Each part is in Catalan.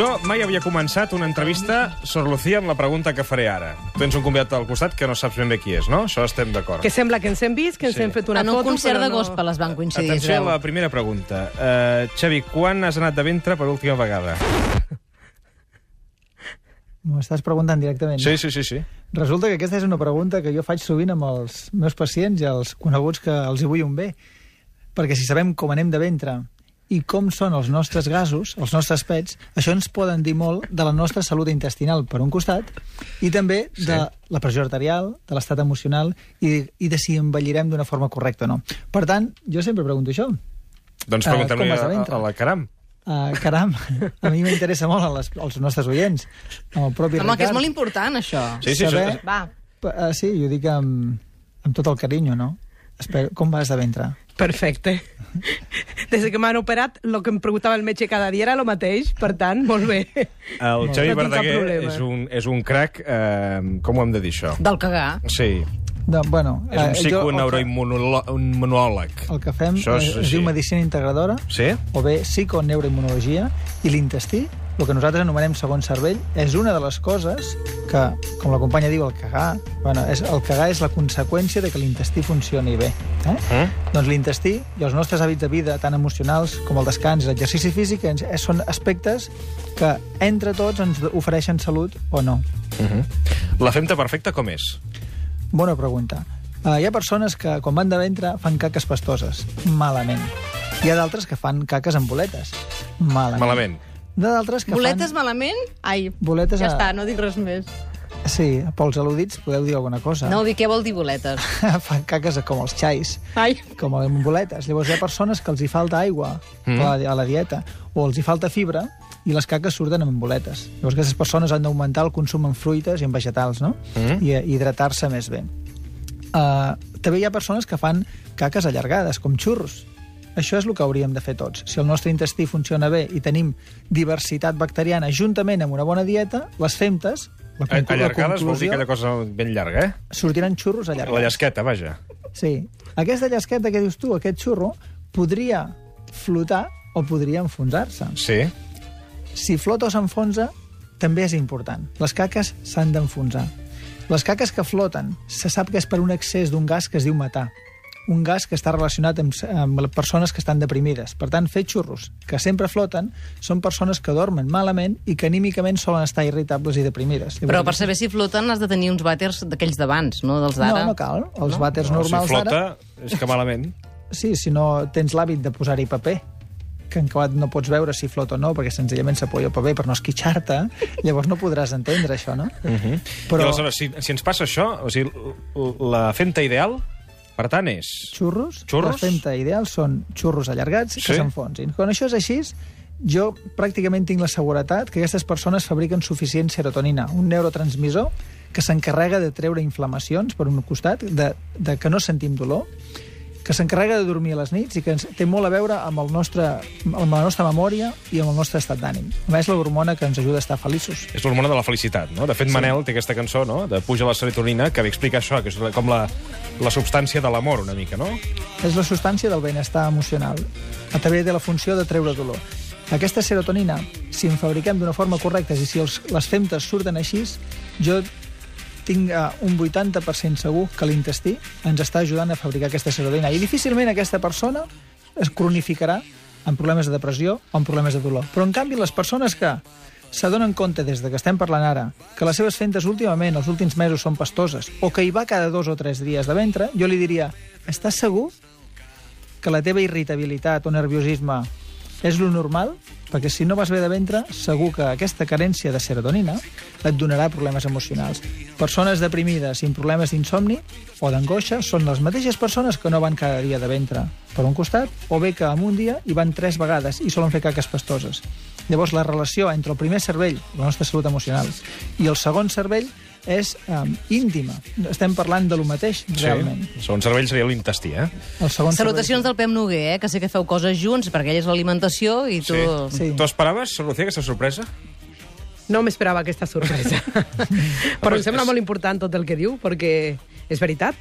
Jo mai havia començat una entrevista, Sor Lucía, amb la pregunta que faré ara. Tens un convidat al costat que no saps ben bé qui és, no? Això estem d'acord. Que sembla que ens hem vist, que ens Sí. hem fet una en un foto, concert però de no... gospel es van coincidir. Atenció a la primera pregunta. Uh, Xavi, quan has anat de ventre per última vegada? M'ho estàs preguntant directament. Sí, sí, sí, sí. Resulta que aquesta és una pregunta que jo faig sovint amb els meus pacients i els coneguts que els hi vull un bé. Perquè si sabem com anem de ventre i com són els nostres gasos, els nostres pets, això ens poden dir molt de la nostra salut intestinal, per un costat, i també Sí. de la pressió arterial, de l'estat emocional i, i de si envellirem d'una forma correcta o no. Per tant, jo sempre pregunto això. Doncs Eh, preguntem-li de a, a, la Caram. Uh, caram, a mi m'interessa molt les, als nostres oients, amb el propi Home, que és Ricard. molt important, això. Sí, sí, Saber- això- Va. Uh, sí, jo dic amb, amb tot el carinyo, no? Espero, com vas de ventre? Perfecte. Des que m'han operat, el que em preguntava el metge cada dia era el mateix, per tant, molt bé. El No Xavi cap Verdaguer és un, és un crac, eh, com ho hem de dir, això? Del cagar. Sí, De, bueno, és un eh, psiconeuroimmunòleg. El que, fem Això és es, es diu medicina integradora Sí? o bé psiconeuroimmunologia i l'intestí, el que nosaltres anomenem segon cervell, és una de les coses que, com la companya diu, el cagar, bueno, és, el cagar és la conseqüència de que l'intestí funcioni bé. Eh? Mm? Doncs l'intestí i els nostres hàbits de vida, tant emocionals com el descans i l'exercici físic, ens, eh, són aspectes que entre tots ens ofereixen salut o no. Uh -huh. La femta perfecta com és? Bona pregunta. Uh, hi ha persones que, quan van de ventre, fan caques pastoses. Malament. Hi ha d'altres que fan caques amb boletes. Malament. Malament. De d'altres que Boletes fan... malament? Ai, Boletes ja a- està, no dic res més. Sí, pels al·ludits podeu dir alguna cosa. No, dic què vol dir boletes. fan caques com els xais, Ai, com amb boletes. Llavors hi ha persones que els hi falta aigua Mm. mm. a, la, a la dieta, o els hi falta fibra, i les caques surten amb boletes. Llavors aquestes persones han d'augmentar el consum en fruites i en vegetals, no? Mm. I, i hidratar-se més bé. Uh, també hi ha persones que fan caques allargades, com xurros. Això és el que hauríem de fer tots. Si el nostre intestí funciona bé i tenim diversitat bacteriana juntament amb una bona dieta, les femtes, la, conclu- la Allargades vol dir aquella cosa ben llarga, eh? sortiran xurros allargats. La llasqueta, vaja. Sí. Aquesta llasqueta que dius tu, aquest xurro, podria flotar o podria enfonsar-se. Sí. Si flota o s'enfonsa, també és important. Les caques s'han d'enfonsar. Les caques que floten, se sap que és per un excés d'un gas que es diu metà. Un gas que està relacionat amb, amb persones que estan deprimides. Per tant, fer xurros que sempre floten són persones que dormen malament i que anímicament solen estar irritables i deprimides. però per saber si floten has de tenir uns vàters d'aquells d'abans, no dels No, d'ara. no cal. Els No? vàters No, si normals d'ara... flota, és que malament. Sí, si no tens l'hàbit de posar-hi paper, que en acabat no pots veure si flota o no, perquè senzillament s'apoya el paper per no esquitxar-te, llavors no podràs entendre això, no? Uh -huh. Però- I aleshores, si, si ens passa això, o sigui, la femta ideal, per tant, és... Xurros, Xurros? la femta ideal són xurros allargats Sí? que s'enfonsin. Quan això és així, jo pràcticament tinc la seguretat que aquestes persones fabriquen suficient serotonina, un neurotransmissor que s'encarrega de treure inflamacions, per un costat, de, de que no sentim dolor, que s'encarrega de dormir a les nits i que ens, té molt a veure amb, el nostre, amb la nostra memòria i amb el nostre estat d'ànim. A més, l'hormona que ens ajuda a estar feliços. És l'hormona de la felicitat, no? De fet, Manel té aquesta cançó, no?, de Puja la serotonina, que ve a explicar això, que és com la, la substància de l'amor, una mica, no? És la substància del benestar emocional. A través de la funció de treure dolor. Aquesta serotonina, si en fabriquem d'una forma correcta i si els, les femtes surten així, jo tinc uh, un 80% segur que l'intestí ens està ajudant a fabricar aquesta serotonina. I difícilment aquesta persona es cronificarà amb problemes de depressió o amb problemes de dolor. Però, en canvi, les persones que s'adonen compte des de que estem parlant ara que les seves fentes últimament, els últims mesos, són pastoses o que hi va cada dos o tres dies de ventre, jo li diria, estàs segur que la teva irritabilitat o nerviosisme és lo normal? Perquè si no vas bé de ventre, segur que aquesta carència de serotonina et donarà problemes emocionals. Persones deprimides i amb problemes d'insomni o d'angoixa són les mateixes persones que no van cada dia de ventre per un costat, o bé que en un dia hi van tres vegades i solen fer caques pastoses. Llavors, la relació entre el primer cervell, la nostra salut emocional, i el segon cervell és um, íntima. Estem parlant de lo mateix, realment. Sí. Segon cervell seria l'intestí, eh? El segon Salutacions del Pep Noguer, eh, que sé que feu coses junts, perquè ell és l'alimentació i tu... Sí. Sí. Tu esperaves, Lucía, aquesta sorpresa? No m'esperava aquesta sorpresa. Però em sembla molt important tot el que diu, perquè és veritat.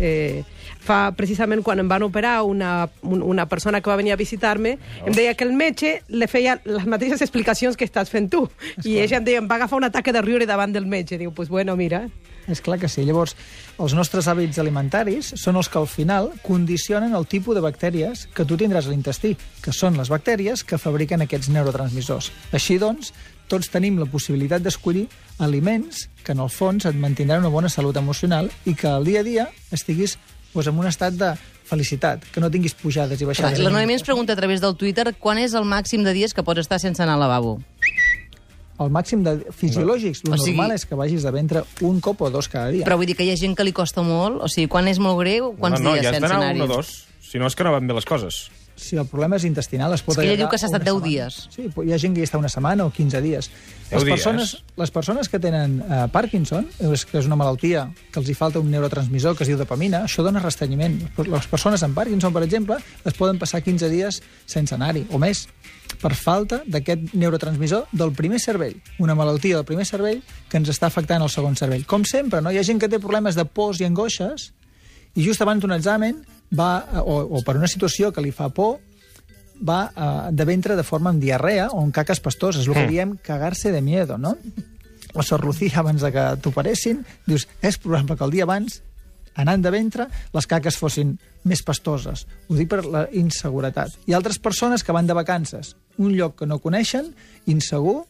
Eh, fa precisament quan em van operar una, un- una persona que va venir a visitar-me, em deia que el metge li feia les mateixes explicacions que estàs fent tu. I ella em deia, em va agafar un ataque de riure davant del metge. Diu, pues bueno, mira, És clar que sí. Llavors, els nostres hàbits alimentaris són els que al final condicionen el tipus de bactèries que tu tindràs a l'intestí, que són les bactèries que fabriquen aquests neurotransmissors. Així doncs, tots tenim la possibilitat d'escollir aliments que en el fons et mantindran una bona salut emocional i que al dia a dia estiguis doncs, en un estat de felicitat, que no tinguis pujades i Clar, baixades. La Noemi ens pregunta a través del Twitter quan és el màxim de dies que pots estar sense anar al lavabo. El màxim de fisiològics, el O sigui- normal és que vagis de ventre un cop o dos cada dia. Però vull dir que hi ha gent que li costa molt, o sigui, quan és molt greu, quants no, no, dies ja has sense d'anar anar-hi? un o dos. Si no, és que no van bé les coses. Si el problema és intestinal, es pot És que ella diu que s'ha estat una 10 setmana. dies. Sí, hi ha gent que hi està una setmana o 15 dies. 10 Les dies? persones, les persones que tenen eh, Parkinson, és, que és una malaltia que els hi falta un neurotransmissor que es diu dopamina, això dona restrenyiment. Les persones amb Parkinson, per exemple, es poden passar 15 dies sense anar-hi, o més, per falta d'aquest neurotransmissor del primer cervell. Una malaltia del primer cervell que ens està afectant el segon cervell. Com sempre, no? hi ha gent que té problemes de pors i angoixes i just abans d'un examen va, o, o per una situació que li fa por, va uh, de ventre de forma amb diarrea o amb caques pastoses, el que diem cagar-se de miedo, no? La Sor Lucía, abans de que t'operessin, dius, és probable que el dia abans, anant de ventre, les caques fossin més pastoses. Ho dic per la inseguretat. Hi ha altres persones que van de vacances, un lloc que no coneixen, insegur,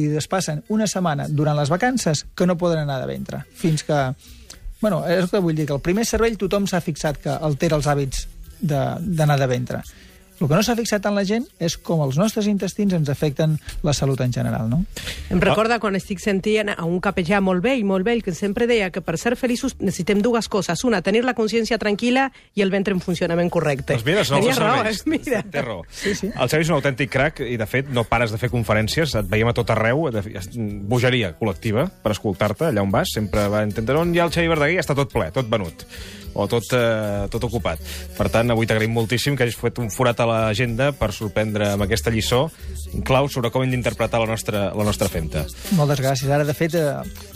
i es passen una setmana durant les vacances que no poden anar de ventre. Fins que... Bueno, és el que vull dir, que el primer cervell tothom s'ha fixat que altera els hàbits d'anar de, de ventre. El que no s'ha fixat en la gent és com els nostres intestins ens afecten la salut en general, no? Em recorda quan estic sentint a un capellà molt vell, molt vell, que sempre deia que per ser feliços necessitem dues coses. Una, tenir la consciència tranquil·la i el ventre en funcionament correcte. Doncs mira, són Tenia els raó, serveis. eh? Mira. Té raó. Sí, sí. El Xavi és un autèntic crac i, de fet, no pares de fer conferències, et veiem a tot arreu, bogeria col·lectiva per escoltar-te allà on vas, sempre va entendre on hi ha el Xavi Verdaguer i està tot ple, tot venut o tot, eh, tot ocupat. Per tant, avui t'agraïm moltíssim que hagis fet un forat a l'agenda per sorprendre amb aquesta lliçó clau sobre com hem d'interpretar la nostra, la nostra femta. Moltes gràcies. Ara, de fet, eh,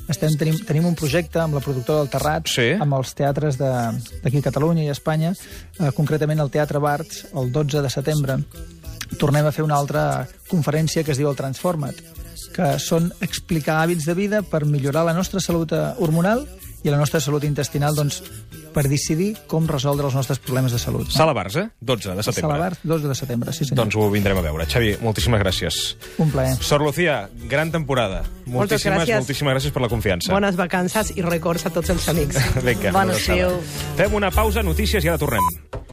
estem, tenim, tenim un projecte amb la productora del Terrat, Sí. amb els teatres de- d'aquí a Catalunya i a Espanya, eh, concretament el Teatre Barts, el 12 de setembre. Tornem a fer una altra conferència que es diu el Transforma't, que són explicar hàbits de vida per millorar la nostra salut eh, hormonal i la nostra salut intestinal doncs, per decidir com resoldre els nostres problemes de salut. Sala Barça, 12 de setembre. Sala Barts, 12 de setembre, sí senyor. Doncs ho vindrem a veure. Xavi, moltíssimes gràcies. Un plaer. Sor Lucía, gran temporada. Moltes Moltíssimes, gràcies. moltíssimes gràcies per la confiança. Bones vacances i records a tots els amics. Vinga, Bon estiu. Fem una pausa, notícies i ara tornem.